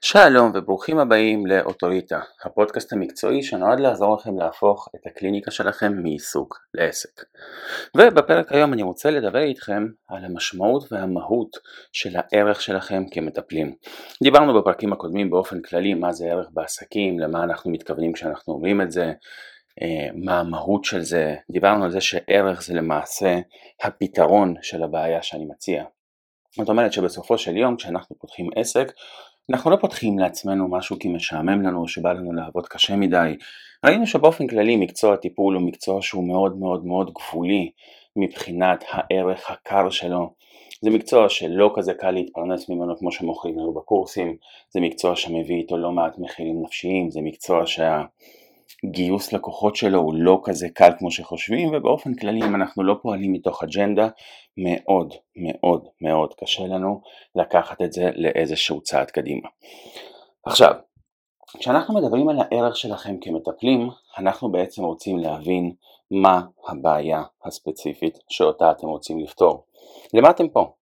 שלום וברוכים הבאים לאוטוריטה, הפודקאסט המקצועי שנועד לעזור לכם להפוך את הקליניקה שלכם מעיסוק לעסק. ובפרק היום אני רוצה לדבר איתכם על המשמעות והמהות של הערך שלכם כמטפלים. דיברנו בפרקים הקודמים באופן כללי מה זה ערך בעסקים, למה אנחנו מתכוונים כשאנחנו אומרים את זה, אה, מה המהות של זה, דיברנו על זה שערך זה למעשה הפתרון של הבעיה שאני מציע. זאת אומרת שבסופו של יום כשאנחנו פותחים עסק אנחנו לא פותחים לעצמנו משהו כי משעמם לנו, שבא לנו לעבוד קשה מדי. ראינו שבאופן כללי מקצוע הטיפול הוא מקצוע שהוא מאוד מאוד מאוד גבולי מבחינת הערך הקר שלו. זה מקצוע שלא כזה קל להתפרנס ממנו כמו שמוכרים לנו בקורסים, זה מקצוע שמביא איתו לא מעט מחירים נפשיים, זה מקצוע שה... גיוס לקוחות שלו הוא לא כזה קל כמו שחושבים ובאופן כללי אם אנחנו לא פועלים מתוך אג'נדה מאוד מאוד מאוד קשה לנו לקחת את זה לאיזשהו צעד קדימה. עכשיו, כשאנחנו מדברים על הערך שלכם כמטפלים, אנחנו בעצם רוצים להבין מה הבעיה הספציפית שאותה אתם רוצים לפתור. למה אתם פה?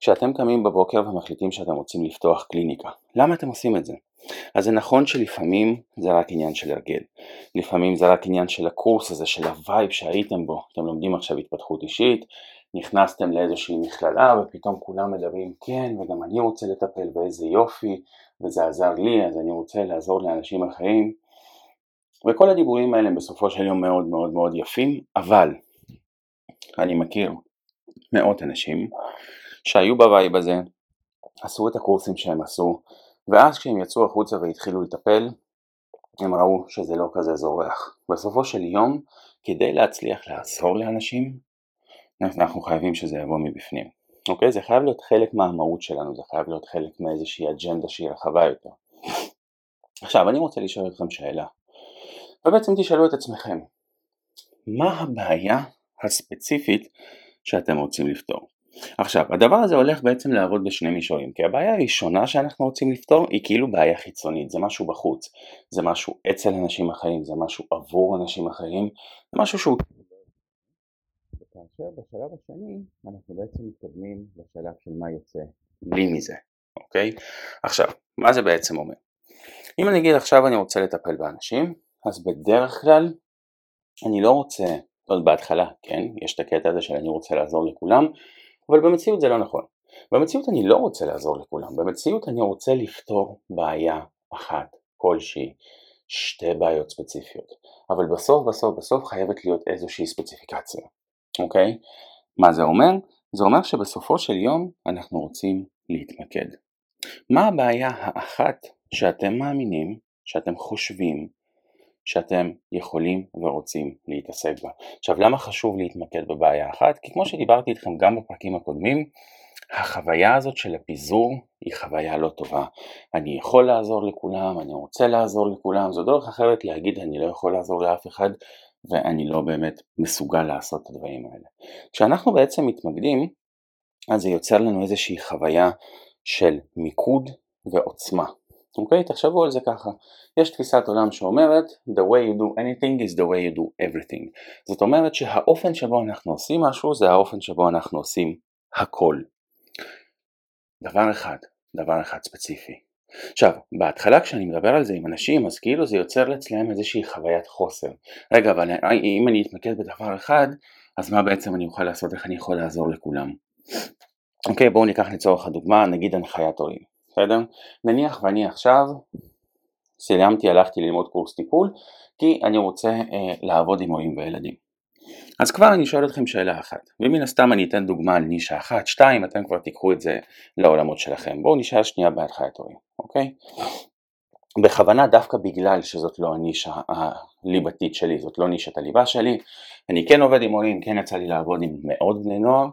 כשאתם קמים בבוקר ומחליטים שאתם רוצים לפתוח קליניקה, למה אתם עושים את זה? אז זה נכון שלפעמים זה רק עניין של הרגל, לפעמים זה רק עניין של הקורס הזה, של ה vibe שהייתם בו, אתם לומדים עכשיו התפתחות אישית, נכנסתם לאיזושהי מכללה ופתאום כולם מדברים כן וגם אני רוצה לטפל ואיזה יופי וזה עזר לי אז אני רוצה לעזור לאנשים אחרים. וכל הדיבורים האלה בסופו של יום מאוד מאוד מאוד יפים אבל אני מכיר מאות אנשים שהיו ב vibe הזה, עשו את הקורסים שהם עשו ואז כשהם יצאו החוצה והתחילו לטפל הם ראו שזה לא כזה זורח. בסופו של יום כדי להצליח לעזור לאנשים אנחנו חייבים שזה יבוא מבפנים. אוקיי? זה חייב להיות חלק מהמהות שלנו, זה חייב להיות חלק מאיזושהי אג'נדה שהיא רחבה יותר. עכשיו אני רוצה לשאול אתכם שאלה, ובעצם תשאלו את עצמכם, מה הבעיה הספציפית שאתם רוצים לפתור? עכשיו, הדבר הזה הולך בעצם לעבוד בשני מישורים, כי הבעיה הראשונה שאנחנו רוצים לפתור היא כאילו בעיה חיצונית, זה משהו בחוץ, זה משהו אצל אנשים אחרים, זה משהו עבור אנשים אחרים, זה משהו שהוא... וכאשר בשלב השני אנחנו בעצם מתקדמים לשלב של מה יוצא לי מזה, אוקיי? עכשיו, מה זה בעצם אומר? אם אני אגיד עכשיו אני רוצה לטפל באנשים, אז בדרך כלל אני לא רוצה, עוד בהתחלה, כן, יש את הקטע הזה של אני רוצה לעזור לכולם, אבל במציאות זה לא נכון. במציאות אני לא רוצה לעזור לכולם, במציאות אני רוצה לפתור בעיה אחת כלשהי, שתי בעיות ספציפיות, אבל בסוף בסוף בסוף חייבת להיות איזושהי ספציפיקציה, אוקיי? מה זה אומר? זה אומר שבסופו של יום אנחנו רוצים להתמקד. מה הבעיה האחת שאתם מאמינים, שאתם חושבים, שאתם יכולים ורוצים להתעסק בה. עכשיו למה חשוב להתמקד בבעיה אחת? כי כמו שדיברתי איתכם גם בפרקים הקודמים, החוויה הזאת של הפיזור היא חוויה לא טובה. אני יכול לעזור לכולם, אני רוצה לעזור לכולם, זו דרך אחרת להגיד אני לא יכול לעזור לאף אחד ואני לא באמת מסוגל לעשות את הדברים האלה. כשאנחנו בעצם מתמקדים, אז זה יוצר לנו איזושהי חוויה של מיקוד ועוצמה. אוקיי? תחשבו על זה ככה. יש תפיסת עולם שאומרת The way you do anything is the way you do everything. זאת אומרת שהאופן שבו אנחנו עושים משהו זה האופן שבו אנחנו עושים הכל. דבר אחד, דבר אחד ספציפי. עכשיו, בהתחלה כשאני מדבר על זה עם אנשים אז כאילו זה יוצר אצלם איזושהי חוויית חוסר. רגע, אבל אם אני אתמקד בדבר אחד, אז מה בעצם אני אוכל לעשות, איך אני יכול לעזור לכולם? אוקיי, בואו ניקח לצורך הדוגמה, נגיד הנחיית הורים. בסדר? נניח ואני עכשיו סיימתי, הלכתי ללמוד קורס טיפול כי אני רוצה אה, לעבוד עם הורים וילדים. אז כבר אני שואל אתכם שאלה אחת, ומן הסתם אני אתן דוגמה על נישה אחת, שתיים, אתם כבר תיקחו את זה לעולמות שלכם. בואו נשאל שנייה בהנחיית הורים, אוקיי? בכוונה דווקא בגלל שזאת לא הנישה הליבתית שלי, זאת לא נישת הליבה שלי, אני כן עובד עם הורים, כן יצא לי לעבוד עם מאות בני נוער,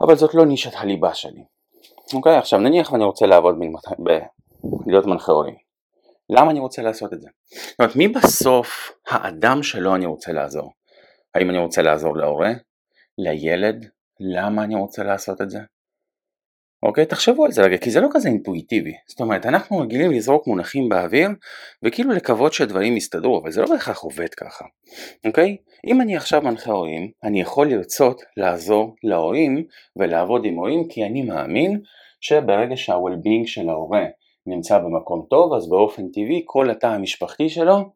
אבל זאת לא נישת הליבה שלי. אוקיי, עכשיו נניח ואני רוצה לעבוד ב... להיות מנחה הורים. למה אני רוצה לעשות את זה? זאת אומרת, מי בסוף האדם שלו אני רוצה לעזור? האם אני רוצה לעזור להורה? לילד? למה אני רוצה לעשות את זה? אוקיי? תחשבו על זה רגע, כי זה לא כזה אינטואיטיבי. זאת אומרת, אנחנו רגילים לזרוק מונחים באוויר, וכאילו לקוות שהדברים יסתדרו, אבל זה לא בהכרח עובד ככה. אוקיי? אם אני עכשיו מנחה הורים, אני יכול לרצות לעזור להורים ולעבוד עם הורים, כי אני מאמין שברגע שה-well-being של ההורה נמצא במקום טוב, אז באופן טבעי כל התא המשפחתי שלו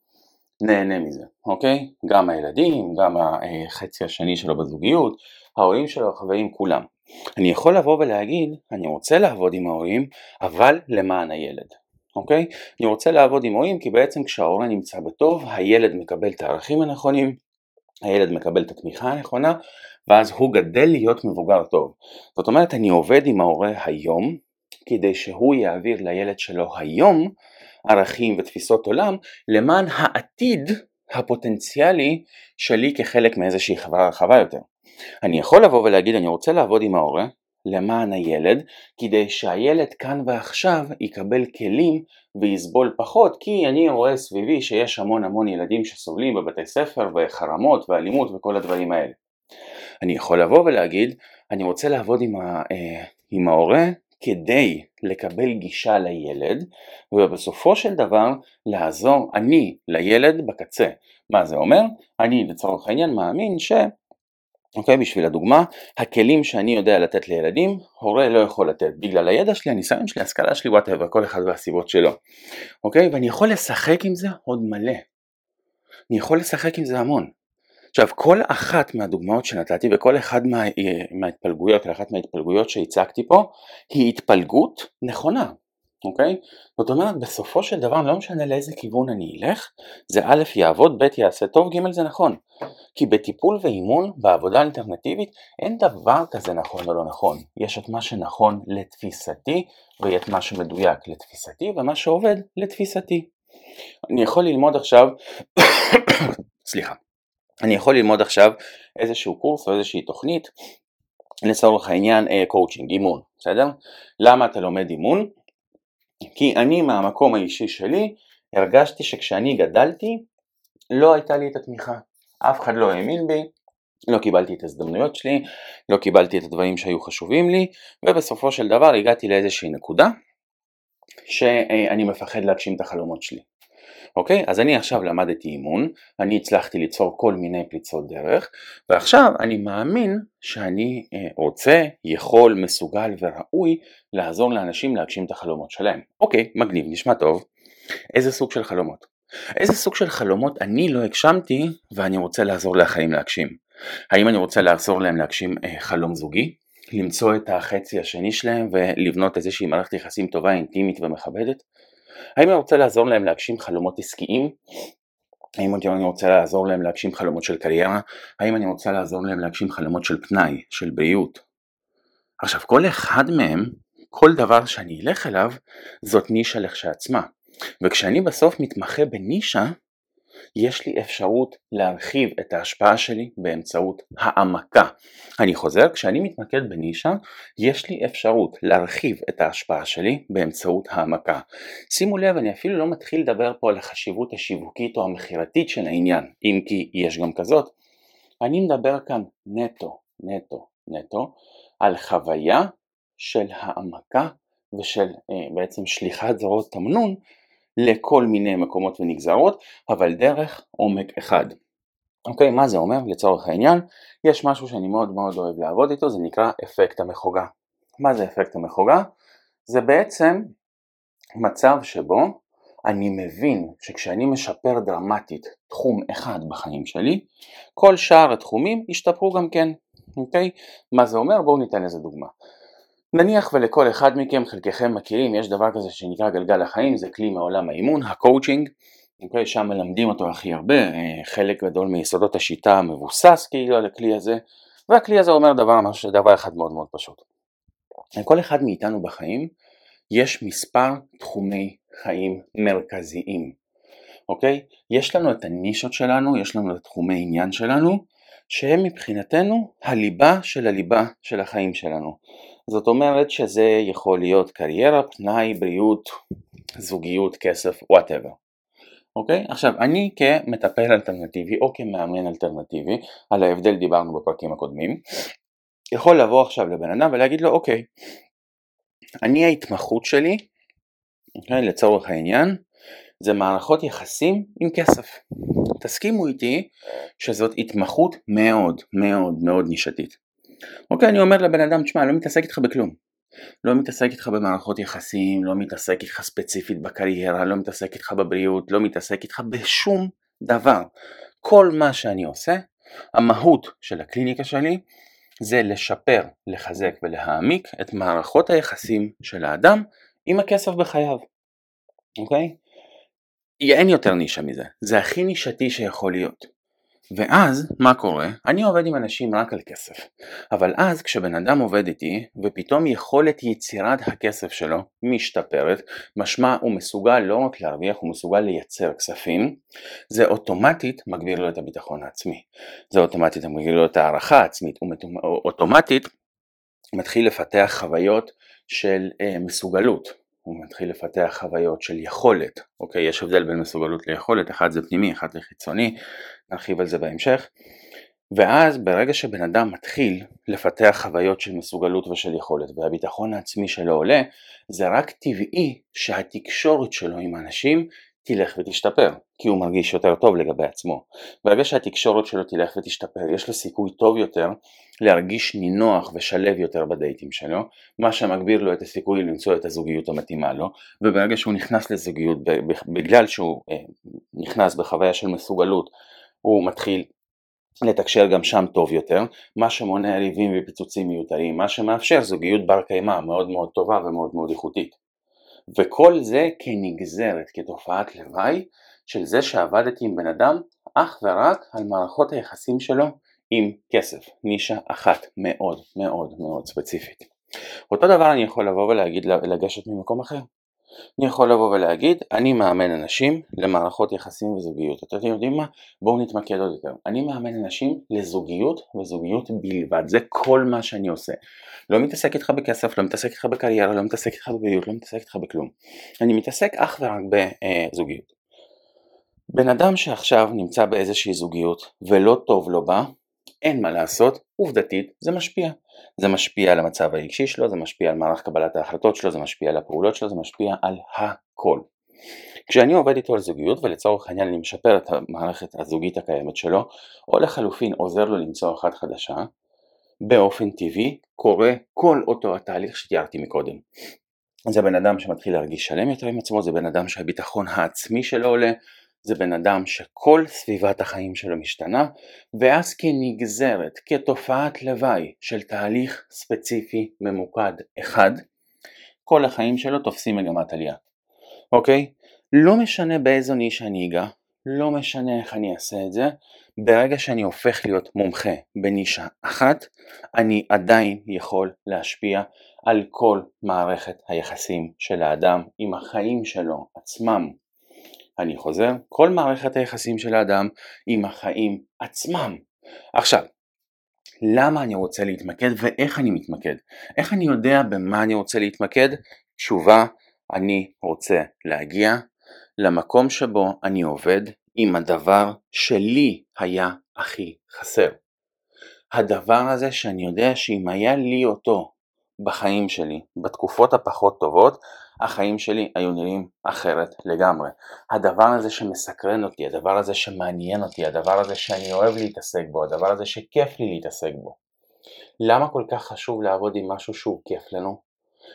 נהנה מזה, אוקיי? גם הילדים, גם החצי השני שלו בזוגיות, ההורים שלו, החברים, כולם. אני יכול לבוא ולהגיד, אני רוצה לעבוד עם ההורים, אבל למען הילד, אוקיי? אני רוצה לעבוד עם הורים כי בעצם כשההורה נמצא בטוב, הילד מקבל את הערכים הנכונים, הילד מקבל את התמיכה הנכונה, ואז הוא גדל להיות מבוגר טוב. זאת אומרת, אני עובד עם ההורה היום, כדי שהוא יעביר לילד שלו היום ערכים ותפיסות עולם, למען העתיד הפוטנציאלי שלי כחלק מאיזושהי חברה רחבה יותר. אני יכול לבוא ולהגיד אני רוצה לעבוד עם ההורה למען הילד כדי שהילד כאן ועכשיו יקבל כלים ויסבול פחות כי אני רואה סביבי שיש המון המון ילדים שסובלים בבתי ספר וחרמות ואלימות וכל הדברים האלה. אני יכול לבוא ולהגיד אני רוצה לעבוד עם, ה, אה, עם ההורה כדי לקבל גישה לילד ובסופו של דבר לעזור אני לילד בקצה. מה זה אומר? אני לצורך העניין מאמין ש... אוקיי, בשביל הדוגמה, הכלים שאני יודע לתת לילדים, הורה לא יכול לתת, בגלל הידע שלי, הניסיון שלי, השכלה שלי, וואטאבר, כל אחד והסיבות שלו. אוקיי, ואני יכול לשחק עם זה עוד מלא. אני יכול לשחק עם זה המון. עכשיו, כל אחת מהדוגמאות שנתתי וכל אחד מה, מההתפלגויות, כל אחת מההתפלגויות שהצגתי פה, היא התפלגות נכונה. אוקיי? זאת אומרת בסופו של דבר לא משנה לאיזה כיוון אני אלך, זה א' יעבוד, ב' יעשה טוב, ג' זה נכון. כי בטיפול ואימון, בעבודה אלטרנטיבית, אין דבר כזה נכון או לא נכון. יש את מה שנכון לתפיסתי, ואת מה שמדויק לתפיסתי, ומה שעובד לתפיסתי. אני יכול ללמוד עכשיו, סליחה, אני יכול ללמוד עכשיו איזשהו קורס או איזושהי תוכנית, לצורך העניין קואוצ'ינג, אה, אימון, בסדר? למה אתה לומד אימון? כי אני מהמקום האישי שלי הרגשתי שכשאני גדלתי לא הייתה לי את התמיכה. אף אחד לא האמין בי, לא קיבלתי את ההזדמנויות שלי, לא קיבלתי את הדברים שהיו חשובים לי, ובסופו של דבר הגעתי לאיזושהי נקודה שאני מפחד להגשים את החלומות שלי. אוקיי? אז אני עכשיו למדתי אימון, אני הצלחתי ליצור כל מיני פליצות דרך, ועכשיו אני מאמין שאני אה, רוצה, יכול, מסוגל וראוי לעזור לאנשים להגשים את החלומות שלהם. אוקיי, מגניב, נשמע טוב. איזה סוג של חלומות? איזה סוג של חלומות אני לא הגשמתי ואני רוצה לעזור לאחרים להגשים? האם אני רוצה לעזור להם להגשים אה, חלום זוגי? למצוא את החצי השני שלהם ולבנות איזושהי מערכת יחסים טובה, אינטימית ומכבדת? האם אני רוצה לעזור להם להגשים חלומות עסקיים? האם אני רוצה לעזור להם להגשים חלומות של קריירה? האם אני רוצה לעזור להם להגשים חלומות של פנאי, של בריאות? עכשיו כל אחד מהם, כל דבר שאני אלך אליו, זאת נישה לכשעצמה. וכשאני בסוף מתמחה בנישה, יש לי אפשרות להרחיב את ההשפעה שלי באמצעות העמקה. אני חוזר, כשאני מתמקד בנישה, יש לי אפשרות להרחיב את ההשפעה שלי באמצעות העמקה. שימו לב, אני אפילו לא מתחיל לדבר פה על החשיבות השיווקית או המכירתית של העניין, אם כי יש גם כזאת. אני מדבר כאן נטו, נטו, נטו, על חוויה של העמקה ושל אה, בעצם שליחת זרועות תמנון לכל מיני מקומות ונגזרות, אבל דרך עומק אחד. אוקיי, מה זה אומר? לצורך העניין, יש משהו שאני מאוד מאוד אוהב לעבוד איתו, זה נקרא אפקט המחוגה. מה זה אפקט המחוגה? זה בעצם מצב שבו אני מבין שכשאני משפר דרמטית תחום אחד בחיים שלי, כל שאר התחומים ישתפרו גם כן, אוקיי? מה זה אומר? בואו ניתן לזה דוגמה. נניח ולכל אחד מכם, חלקכם מכירים, יש דבר כזה שנקרא גלגל החיים, זה כלי מעולם האימון, הקואוצ'ינג, אוקיי, שם מלמדים אותו הכי הרבה, אה, חלק גדול מיסודות השיטה מבוסס כאילו על הכלי הזה, והכלי הזה אומר דבר, דבר אחד מאוד מאוד פשוט. לכל אחד מאיתנו בחיים יש מספר תחומי חיים מרכזיים, אוקיי? יש לנו את הנישות שלנו, יש לנו את תחומי עניין שלנו, שהם מבחינתנו הליבה של הליבה של החיים שלנו. זאת אומרת שזה יכול להיות קריירה, פנאי, בריאות, זוגיות, כסף, whatever. אוקיי? עכשיו אני כמטפל אלטרנטיבי או כמאמן אלטרנטיבי, על ההבדל דיברנו בפרקים הקודמים, יכול לבוא עכשיו לבן אדם ולהגיד לו אוקיי, אני ההתמחות שלי, אוקיי, לצורך העניין, זה מערכות יחסים עם כסף. תסכימו איתי שזאת התמחות מאוד מאוד מאוד נישתית. אוקיי, אני אומר לבן אדם, תשמע, אני לא מתעסק איתך בכלום. לא מתעסק איתך במערכות יחסים, לא מתעסק איתך ספציפית בקריירה, לא מתעסק איתך בבריאות, לא מתעסק איתך בשום דבר. כל מה שאני עושה, המהות של הקליניקה שלי זה לשפר, לחזק ולהעמיק את מערכות היחסים של האדם עם הכסף בחייו, אוקיי? אין יותר נישה מזה, זה הכי נישתי שיכול להיות. ואז מה קורה? אני עובד עם אנשים רק על כסף, אבל אז כשבן אדם עובד איתי ופתאום יכולת יצירת הכסף שלו משתפרת, משמע הוא מסוגל לא רק להרוויח, הוא מסוגל לייצר כספים, זה אוטומטית מגביר לו את הביטחון העצמי, זה אוטומטית מגביר לו את הערכה העצמית, הוא אוטומטית מתחיל לפתח חוויות של אה, מסוגלות, הוא מתחיל לפתח חוויות של יכולת, אוקיי? יש הבדל בין מסוגלות ליכולת, אחד זה פנימי, אחד זה חיצוני, נרחיב על זה בהמשך. ואז ברגע שבן אדם מתחיל לפתח חוויות של מסוגלות ושל יכולת והביטחון העצמי שלו עולה, זה רק טבעי שהתקשורת שלו עם אנשים תלך ותשתפר, כי הוא מרגיש יותר טוב לגבי עצמו. ברגע שהתקשורת שלו תלך ותשתפר, יש לו סיכוי טוב יותר להרגיש נינוח ושלב יותר בדייטים שלו, מה שמגביר לו את הסיכוי למצוא את הזוגיות המתאימה לו, וברגע שהוא נכנס לזוגיות, בגלל שהוא אה, נכנס בחוויה של מסוגלות, הוא מתחיל לתקשר גם שם טוב יותר, מה שמונע ריבים ופיצוצים מיותרים, מה שמאפשר זוגיות בר קיימא מאוד מאוד טובה ומאוד מאוד איכותית. וכל זה כנגזרת, כתופעת לוואי של זה שעבדתי עם בן אדם אך ורק על מערכות היחסים שלו עם כסף, נישה אחת מאוד מאוד מאוד ספציפית. אותו דבר אני יכול לבוא ולהגיד לגשת ממקום אחר. אני יכול לבוא ולהגיד, אני מאמן אנשים למערכות יחסים וזוגיות. אתם יודעים מה? בואו נתמקד עוד יותר. אני מאמן אנשים לזוגיות וזוגיות בלבד. זה כל מה שאני עושה. לא מתעסק איתך בכסף, לא מתעסק איתך בקריירה, לא מתעסק איתך בבריאות, לא מתעסק איתך בכלום. אני מתעסק אך ורק בזוגיות. בן אדם שעכשיו נמצא באיזושהי זוגיות ולא טוב לו בה, אין מה לעשות, עובדתית זה משפיע. זה משפיע על המצב הרגשי שלו, זה משפיע על מערך קבלת ההחלטות שלו, זה משפיע על הפעולות שלו, זה משפיע על הכל. כשאני עובד איתו על זוגיות ולצורך העניין אני משפר את המערכת הזוגית הקיימת שלו, או לחלופין עוזר לו למצוא אחת חדשה, באופן טבעי קורה כל אותו התהליך שתיארתי מקודם. זה בן אדם שמתחיל להרגיש שלם יותר עם עצמו, זה בן אדם שהביטחון העצמי שלו עולה, זה בן אדם שכל סביבת החיים שלו משתנה, ואז כנגזרת, כתופעת לוואי של תהליך ספציפי ממוקד אחד, כל החיים שלו תופסים מגמת עלייה. אוקיי? לא משנה באיזו נישה אני אגע, לא משנה איך אני אעשה את זה, ברגע שאני הופך להיות מומחה בנישה אחת, אני עדיין יכול להשפיע על כל מערכת היחסים של האדם עם החיים שלו עצמם. אני חוזר, כל מערכת היחסים של האדם עם החיים עצמם. עכשיו, למה אני רוצה להתמקד ואיך אני מתמקד? איך אני יודע במה אני רוצה להתמקד? תשובה, אני רוצה להגיע למקום שבו אני עובד עם הדבר שלי היה הכי חסר. הדבר הזה שאני יודע שאם היה לי אותו בחיים שלי, בתקופות הפחות טובות, החיים שלי היו נראים אחרת לגמרי. הדבר הזה שמסקרן אותי, הדבר הזה שמעניין אותי, הדבר הזה שאני אוהב להתעסק בו, הדבר הזה שכיף לי להתעסק בו. למה כל כך חשוב לעבוד עם משהו שהוא כיף לנו?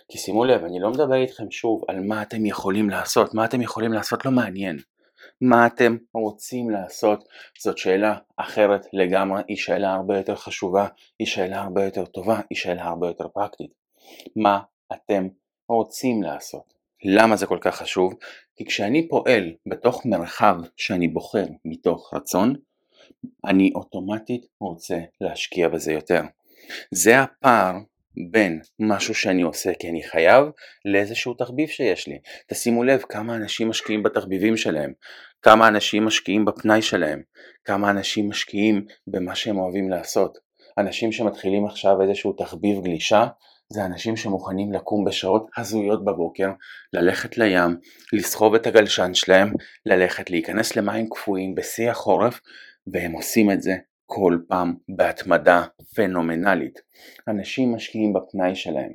כי שימו לב, אני לא מדבר איתכם שוב על מה אתם יכולים לעשות, מה אתם יכולים לעשות לא מעניין. מה אתם רוצים לעשות זאת שאלה אחרת לגמרי, היא שאלה הרבה יותר חשובה, היא שאלה הרבה יותר טובה, היא שאלה הרבה יותר פרקטית. מה אתם רוצים לעשות? למה זה כל כך חשוב? כי כשאני פועל בתוך מרחב שאני בוחר מתוך רצון, אני אוטומטית רוצה להשקיע בזה יותר. זה הפער בין משהו שאני עושה כי אני חייב לאיזשהו תחביב שיש לי. תשימו לב כמה אנשים משקיעים בתחביבים שלהם, כמה אנשים משקיעים בפנאי שלהם, כמה אנשים משקיעים במה שהם אוהבים לעשות. אנשים שמתחילים עכשיו איזשהו תחביב גלישה, זה אנשים שמוכנים לקום בשעות הזויות בבוקר, ללכת לים, לסחוב את הגלשן שלהם, ללכת להיכנס למים קפואים בשיא החורף, והם עושים את זה כל פעם בהתמדה פנומנלית. אנשים משקיעים בפנאי שלהם.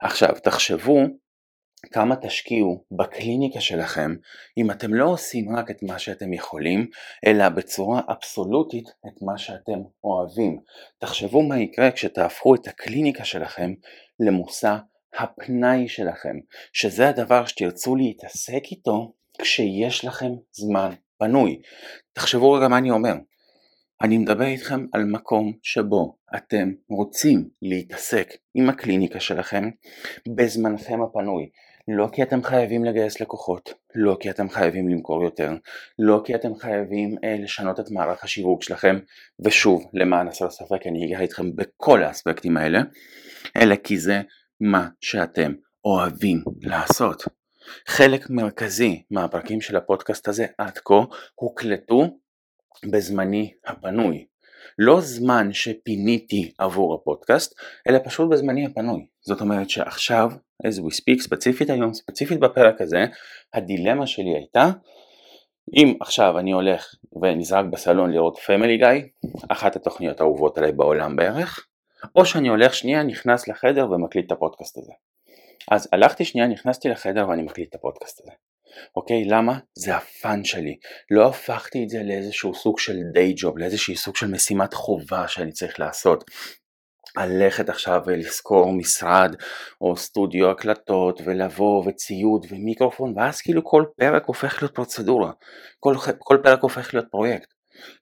עכשיו תחשבו כמה תשקיעו בקליניקה שלכם אם אתם לא עושים רק את מה שאתם יכולים, אלא בצורה אבסולוטית את מה שאתם אוהבים. תחשבו מה יקרה כשתהפכו את הקליניקה שלכם למושא הפנאי שלכם, שזה הדבר שתרצו להתעסק איתו כשיש לכם זמן פנוי. תחשבו רגע מה אני אומר. אני מדבר איתכם על מקום שבו אתם רוצים להתעסק עם הקליניקה שלכם בזמנכם הפנוי. לא כי אתם חייבים לגייס לקוחות, לא כי אתם חייבים למכור יותר, לא כי אתם חייבים אה, לשנות את מערך השיווק שלכם, ושוב, למען הסר ספק אני אגיע איתכם בכל האספקטים האלה, אלא כי זה מה שאתם אוהבים לעשות. חלק מרכזי מהפרקים של הפודקאסט הזה עד כה הוקלטו בזמני הפנוי. לא זמן שפיניתי עבור הפודקאסט, אלא פשוט בזמני הפנוי. זאת אומרת שעכשיו, as we speak, ספציפית היום, ספציפית בפרק הזה, הדילמה שלי הייתה, אם עכשיו אני הולך ונזרק בסלון לראות פמילי גיא, אחת התוכניות האהובות עליי בעולם בערך, או שאני הולך שנייה, נכנס לחדר ומקליט את הפודקאסט הזה. אז הלכתי שנייה, נכנסתי לחדר ואני מקליט את הפודקאסט הזה. אוקיי? למה? זה הפאן שלי. לא הפכתי את זה לאיזשהו סוג של דיי ג'וב, לאיזשהו סוג של משימת חובה שאני צריך לעשות. ללכת עכשיו ולשכור משרד או סטודיו הקלטות ולבוא וציוד ומיקרופון ואז כאילו כל פרק הופך להיות פרוצדורה, כל, כל פרק הופך להיות פרויקט.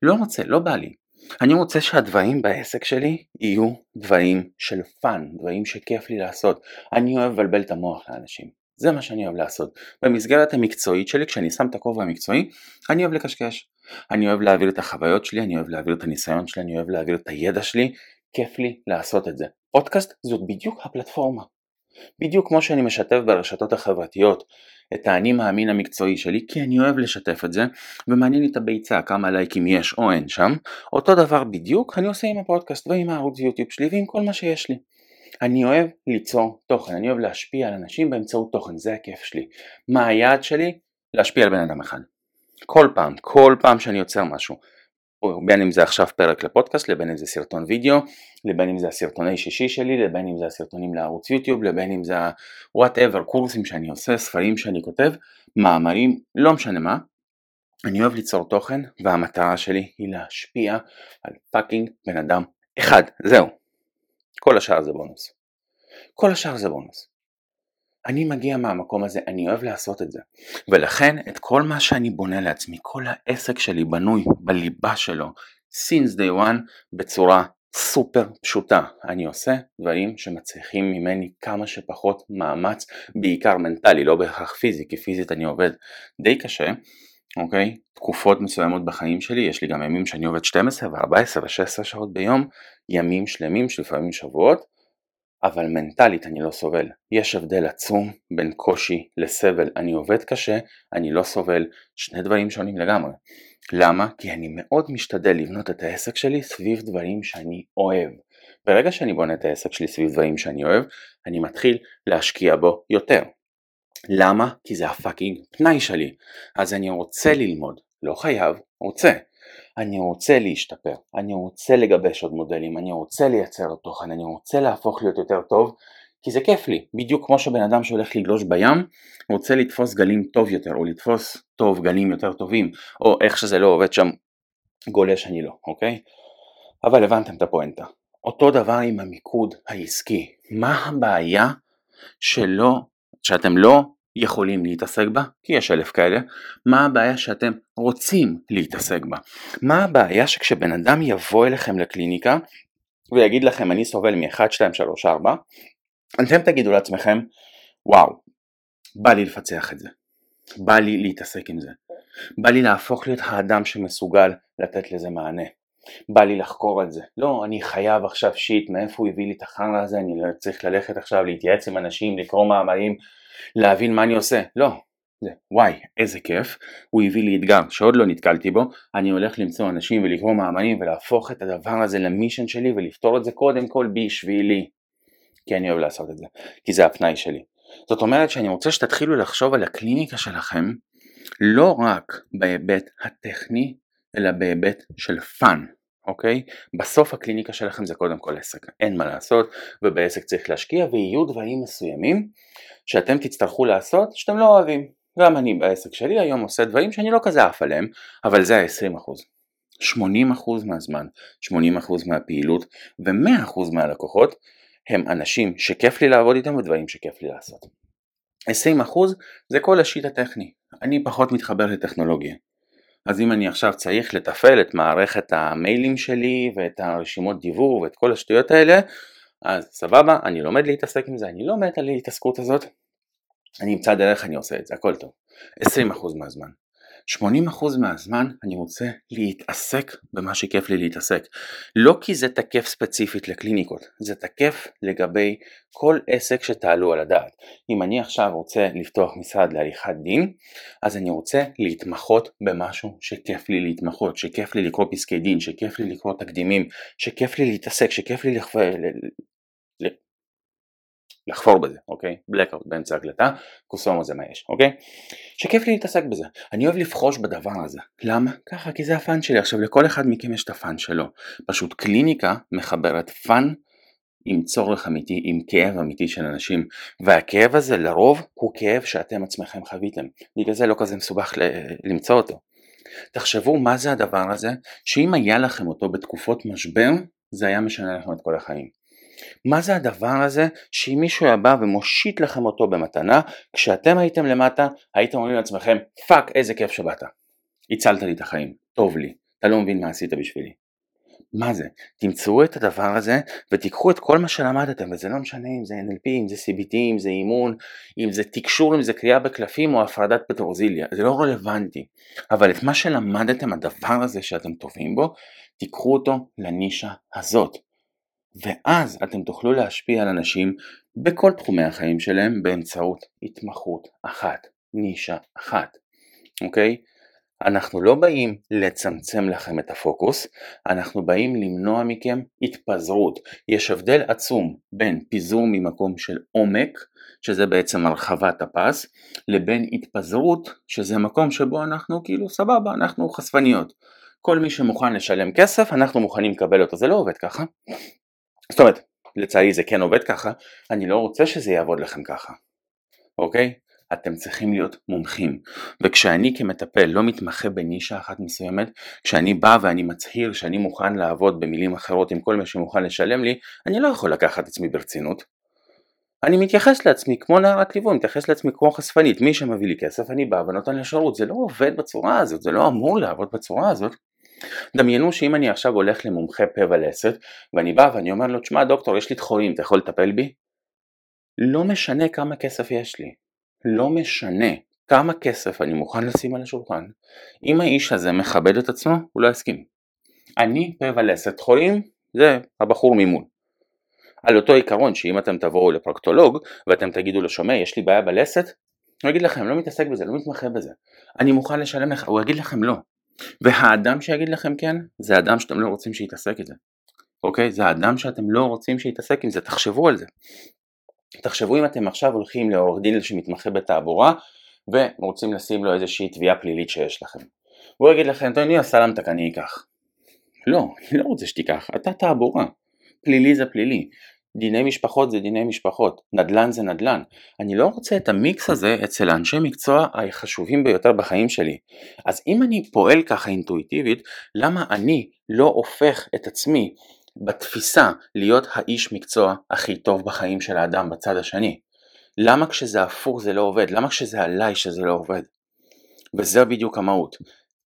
לא רוצה, לא בא לי. אני רוצה שהדברים בעסק שלי יהיו דברים של פאן, דברים שכיף לי לעשות. אני אוהב לבלבל את המוח לאנשים. זה מה שאני אוהב לעשות. במסגרת המקצועית שלי, כשאני שם את הכובע המקצועי, אני אוהב לקשקש. אני אוהב להעביר את החוויות שלי, אני אוהב להעביר את הניסיון שלי, אני אוהב להעביר את הידע שלי, כיף לי לעשות את זה. פודקאסט זאת בדיוק הפלטפורמה. בדיוק כמו שאני משתף ברשתות החברתיות את האני מאמין המקצועי שלי, כי אני אוהב לשתף את זה, ומעניין לי את הביצה כמה לייקים יש או אין שם, אותו דבר בדיוק אני עושה עם הפודקאסט ועם הערוץ יוטיוב שלי ועם כל מה שיש לי. אני אוהב ליצור תוכן, אני אוהב להשפיע על אנשים באמצעות תוכן, זה הכיף שלי. מה היעד שלי? להשפיע על בן אדם אחד. כל פעם, כל פעם שאני יוצר משהו. בין אם זה עכשיו פרק לפודקאסט, לבין אם זה סרטון וידאו, לבין אם זה הסרטוני שישי שלי, לבין אם זה הסרטונים לערוץ יוטיוב, לבין אם זה ה-whatever, קורסים שאני עושה, ספרים שאני כותב, מאמרים, לא משנה מה. אני אוהב ליצור תוכן, והמטרה שלי היא להשפיע על fucking בן אדם אחד, זהו. כל השאר זה בונוס. כל השאר זה בונוס. אני מגיע מהמקום הזה, אני אוהב לעשות את זה. ולכן את כל מה שאני בונה לעצמי, כל העסק שלי בנוי בליבה שלו, since day one, בצורה סופר פשוטה. אני עושה דברים שמצריכים ממני כמה שפחות מאמץ, בעיקר מנטלי, לא בהכרח פיזי, כי פיזית אני עובד די קשה, אוקיי? תקופות מסוימות בחיים שלי, יש לי גם ימים שאני עובד 12 ו-14 ו-16 שעות ביום, ימים שלמים שלפעמים שבועות, אבל מנטלית אני לא סובל. יש הבדל עצום בין קושי לסבל. אני עובד קשה, אני לא סובל, שני דברים שונים לגמרי. למה? כי אני מאוד משתדל לבנות את העסק שלי סביב דברים שאני אוהב. ברגע שאני בונה את העסק שלי סביב דברים שאני אוהב, אני מתחיל להשקיע בו יותר. למה? כי זה הפאקינג פנאי שלי. אז אני רוצה ללמוד, לא חייב, רוצה. אני רוצה להשתפר, אני רוצה לגבש עוד מודלים, אני רוצה לייצר תוכן, אני רוצה להפוך להיות יותר טוב, כי זה כיף לי, בדיוק כמו שבן אדם שהולך לגלוש בים רוצה לתפוס גלים טוב יותר, או לתפוס טוב גלים יותר טובים, או איך שזה לא עובד שם, גולש אני לא, אוקיי? אבל הבנתם את הפואנטה. אותו דבר עם המיקוד העסקי, מה הבעיה שלא, שאתם לא יכולים להתעסק בה, כי יש אלף כאלה, מה הבעיה שאתם רוצים להתעסק בה? מה הבעיה שכשבן אדם יבוא אליכם לקליניקה ויגיד לכם אני סובל מ-1, 2, 3, 4, אתם תגידו לעצמכם וואו, בא לי לפצח את זה, בא לי להתעסק עם זה, בא לי להפוך להיות האדם שמסוגל לתת לזה מענה. בא לי לחקור את זה. לא, אני חייב עכשיו שיט, מאיפה הוא הביא לי את החרא הזה, אני צריך ללכת עכשיו להתייעץ עם אנשים, לקרוא מאמרים, להבין מה אני עושה, לא, זה וואי איזה כיף, הוא הביא לי אתגר שעוד לא נתקלתי בו, אני הולך למצוא אנשים ולקרוא מאמנים ולהפוך את הדבר הזה למישן שלי ולפתור את זה קודם כל בשבילי, כי אני אוהב לעשות את זה, כי זה הפנאי שלי. זאת אומרת שאני רוצה שתתחילו לחשוב על הקליניקה שלכם לא רק בהיבט הטכני אלא בהיבט של fun. אוקיי? בסוף הקליניקה שלכם זה קודם כל עסק, אין מה לעשות, ובעסק צריך להשקיע ויהיו דברים מסוימים שאתם תצטרכו לעשות שאתם לא אוהבים. גם אני בעסק שלי היום עושה דברים שאני לא כזה עף עליהם, אבל זה ה-20%. 80% מהזמן, 80% מהפעילות ו-100% מהלקוחות הם אנשים שכיף לי לעבוד איתם ודברים שכיף לי לעשות. 20% זה כל השיט הטכני, אני פחות מתחבר לטכנולוגיה. אז אם אני עכשיו צריך לתפעל את מערכת המיילים שלי ואת הרשימות דיבור ואת כל השטויות האלה, אז סבבה, אני לומד להתעסק עם זה, אני לא מת על ההתעסקות הזאת, אני אמצא דרך, אני עושה את זה, הכל טוב. 20% מהזמן. 80% מהזמן אני רוצה להתעסק במה שכיף לי להתעסק. לא כי זה תקף ספציפית לקליניקות, זה תקף לגבי כל עסק שתעלו על הדעת. אם אני עכשיו רוצה לפתוח משרד לעריכת דין, אז אני רוצה להתמחות במשהו שכיף לי להתמחות, שכיף לי לקרוא פסקי דין, שכיף לי לקרוא תקדימים, שכיף לי להתעסק, שכיף לי לכ... לחפור בזה, אוקיי? blackout באמצע הקלטה, קוסומו זה מה יש, אוקיי? שכיף לי להתעסק בזה. אני אוהב לבחוש בדבר הזה. למה? ככה, כי זה ה fun שלי. עכשיו, לכל אחד מכם יש את ה fun שלו. פשוט קליניקה מחברת fun עם צורך אמיתי, עם כאב אמיתי של אנשים, והכאב הזה לרוב הוא כאב שאתם עצמכם חוויתם. בגלל זה לא כזה מסובך למצוא אותו. תחשבו מה זה הדבר הזה, שאם היה לכם אותו בתקופות משבר, זה היה משנה לכם את כל החיים. מה זה הדבר הזה שאם מישהו היה בא ומושיט לכם אותו במתנה, כשאתם הייתם למטה הייתם אומרים לעצמכם fuck איזה כיף שבאת, הצלת לי את החיים, טוב לי, אתה לא מבין מה עשית בשבילי. מה זה? תמצאו את הדבר הזה ותיקחו את כל מה שלמדתם וזה לא משנה אם זה NLP, אם זה CBT, אם זה אימון, אם זה תקשור, אם זה קריאה בקלפים או הפרחת פטרוזיליה, זה לא רלוונטי. אבל את מה שלמדתם, הדבר הזה שאתם טובים בו, תיקחו אותו לנישה הזאת. ואז אתם תוכלו להשפיע על אנשים בכל תחומי החיים שלהם באמצעות התמחות אחת, נישה אחת, אוקיי? אנחנו לא באים לצמצם לכם את הפוקוס, אנחנו באים למנוע מכם התפזרות. יש הבדל עצום בין פיזור ממקום של עומק, שזה בעצם הרחבת הפס, לבין התפזרות, שזה מקום שבו אנחנו כאילו סבבה, אנחנו חשפניות. כל מי שמוכן לשלם כסף, אנחנו מוכנים לקבל אותו, זה לא עובד ככה. זאת אומרת, לצערי זה כן עובד ככה, אני לא רוצה שזה יעבוד לכם ככה, אוקיי? אתם צריכים להיות מומחים. וכשאני כמטפל לא מתמחה בנישה אחת מסוימת, כשאני בא ואני מצהיר שאני מוכן לעבוד במילים אחרות עם כל מי שמוכן לשלם לי, אני לא יכול לקחת עצמי ברצינות. אני מתייחס לעצמי כמו נערת ליווי, מתייחס לעצמי כמו חשפנית, מי שמביא לי כסף אני בא ונותן לשירות, זה לא עובד בצורה הזאת, זה לא אמור לעבוד בצורה הזאת. דמיינו שאם אני עכשיו הולך למומחה פה ולסת ואני בא ואני אומר לו תשמע דוקטור יש לי תחורים אתה יכול לטפל בי? לא משנה כמה כסף יש לי, לא משנה כמה כסף אני מוכן לשים על השולחן, אם האיש הזה מכבד את עצמו הוא לא יסכים. אני פה ולסת חולים זה הבחור ממול. על אותו עיקרון שאם אתם תבואו לפרקטולוג ואתם תגידו לו שומע יש לי בעיה בלסת הוא יגיד לכם לא מתעסק בזה לא מתמחה בזה אני מוכן לשלם לך הוא יגיד לכם לא והאדם שיגיד לכם כן, זה האדם שאתם לא רוצים שיתעסק עם זה. אוקיי? זה האדם שאתם לא רוצים שיתעסק עם זה, תחשבו על זה. תחשבו אם אתם עכשיו הולכים לעורך דין שמתמחה בתעבורה ורוצים לשים לו איזושהי תביעה פלילית שיש לכם. הוא יגיד לכם, טוב, אני הסלמתק, אני אקח. לא, אני לא רוצה שתיקח, אתה תעבורה. פלילי זה פלילי. דיני משפחות זה דיני משפחות, נדל"ן זה נדל"ן. אני לא רוצה את המיקס הזה אצל האנשי מקצוע החשובים ביותר בחיים שלי. אז אם אני פועל ככה אינטואיטיבית, למה אני לא הופך את עצמי בתפיסה להיות האיש מקצוע הכי טוב בחיים של האדם בצד השני? למה כשזה הפוך זה לא עובד? למה כשזה עליי שזה לא עובד? וזה בדיוק המהות.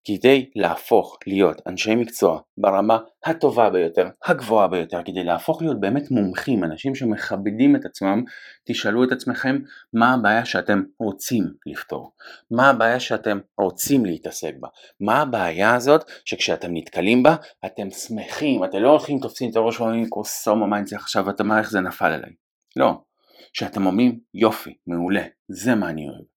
כדי להפוך להיות אנשי מקצוע ברמה הטובה ביותר, הגבוהה ביותר, כדי להפוך להיות באמת מומחים, אנשים שמכבדים את עצמם, תשאלו את עצמכם מה הבעיה שאתם רוצים לפתור, מה הבעיה שאתם רוצים להתעסק בה, מה הבעיה הזאת שכשאתם נתקלים בה אתם שמחים, אתם לא הולכים תופסים את הראש ואומרים קוסומו מה אני צריך עכשיו, אתה מה איך זה נפל עליי, לא, שאתם אומרים יופי, מעולה, זה מה אני אוהב.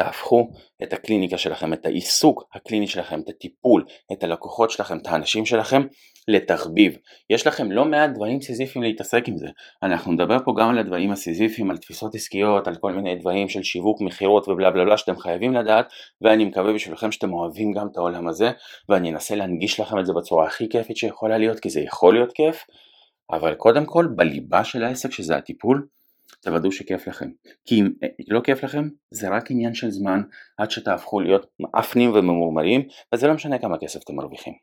תהפכו את הקליניקה שלכם, את העיסוק הקליני שלכם, את הטיפול, את הלקוחות שלכם, את האנשים שלכם, לתחביב. יש לכם לא מעט דברים סיזיפיים להתעסק עם זה. אנחנו נדבר פה גם על הדברים הסיזיפיים, על תפיסות עסקיות, על כל מיני דברים של שיווק, מכירות ובלה בלה בלה שאתם חייבים לדעת, ואני מקווה בשבילכם שאתם אוהבים גם את העולם הזה, ואני אנסה להנגיש לכם את זה בצורה הכי כיפית שיכולה להיות, כי זה יכול להיות כיף, אבל קודם כל בליבה של העסק שזה הטיפול, תוודאו שכיף לכם. כי אם לא כיף לכם, זה רק עניין של זמן עד שתהפכו להיות מאפנים וממורמרים, וזה לא משנה כמה כסף אתם מרוויחים.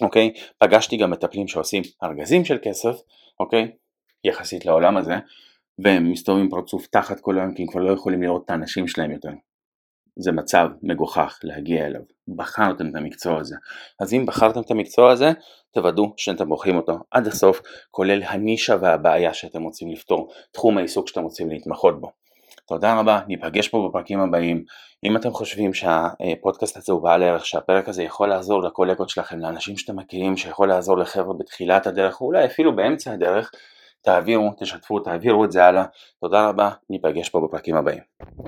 אוקיי? פגשתי גם מטפלים שעושים ארגזים של כסף, אוקיי? יחסית לעולם הזה, והם מסתובבים פרצוף תחת כל היום כי הם כבר לא יכולים לראות את האנשים שלהם יותר. זה מצב מגוחך להגיע אליו, בחרתם את המקצוע הזה. אז אם בחרתם את המקצוע הזה, תוודאו שאתם בוחרים אותו עד הסוף, כולל הנישה והבעיה שאתם רוצים לפתור, תחום העיסוק שאתם רוצים להתמחות בו. תודה רבה, ניפגש פה בפרקים הבאים. אם אתם חושבים שהפודקאסט הזה הוא בעל ערך, שהפרק הזה יכול לעזור לקולגות שלכם, לאנשים שאתם מכירים, שיכול לעזור לחבר'ה בתחילת הדרך, או אולי אפילו באמצע הדרך, תעבירו, תשתפו, תעבירו את זה הלאה. תודה רבה, ניפגש פה בפרקים הבאים.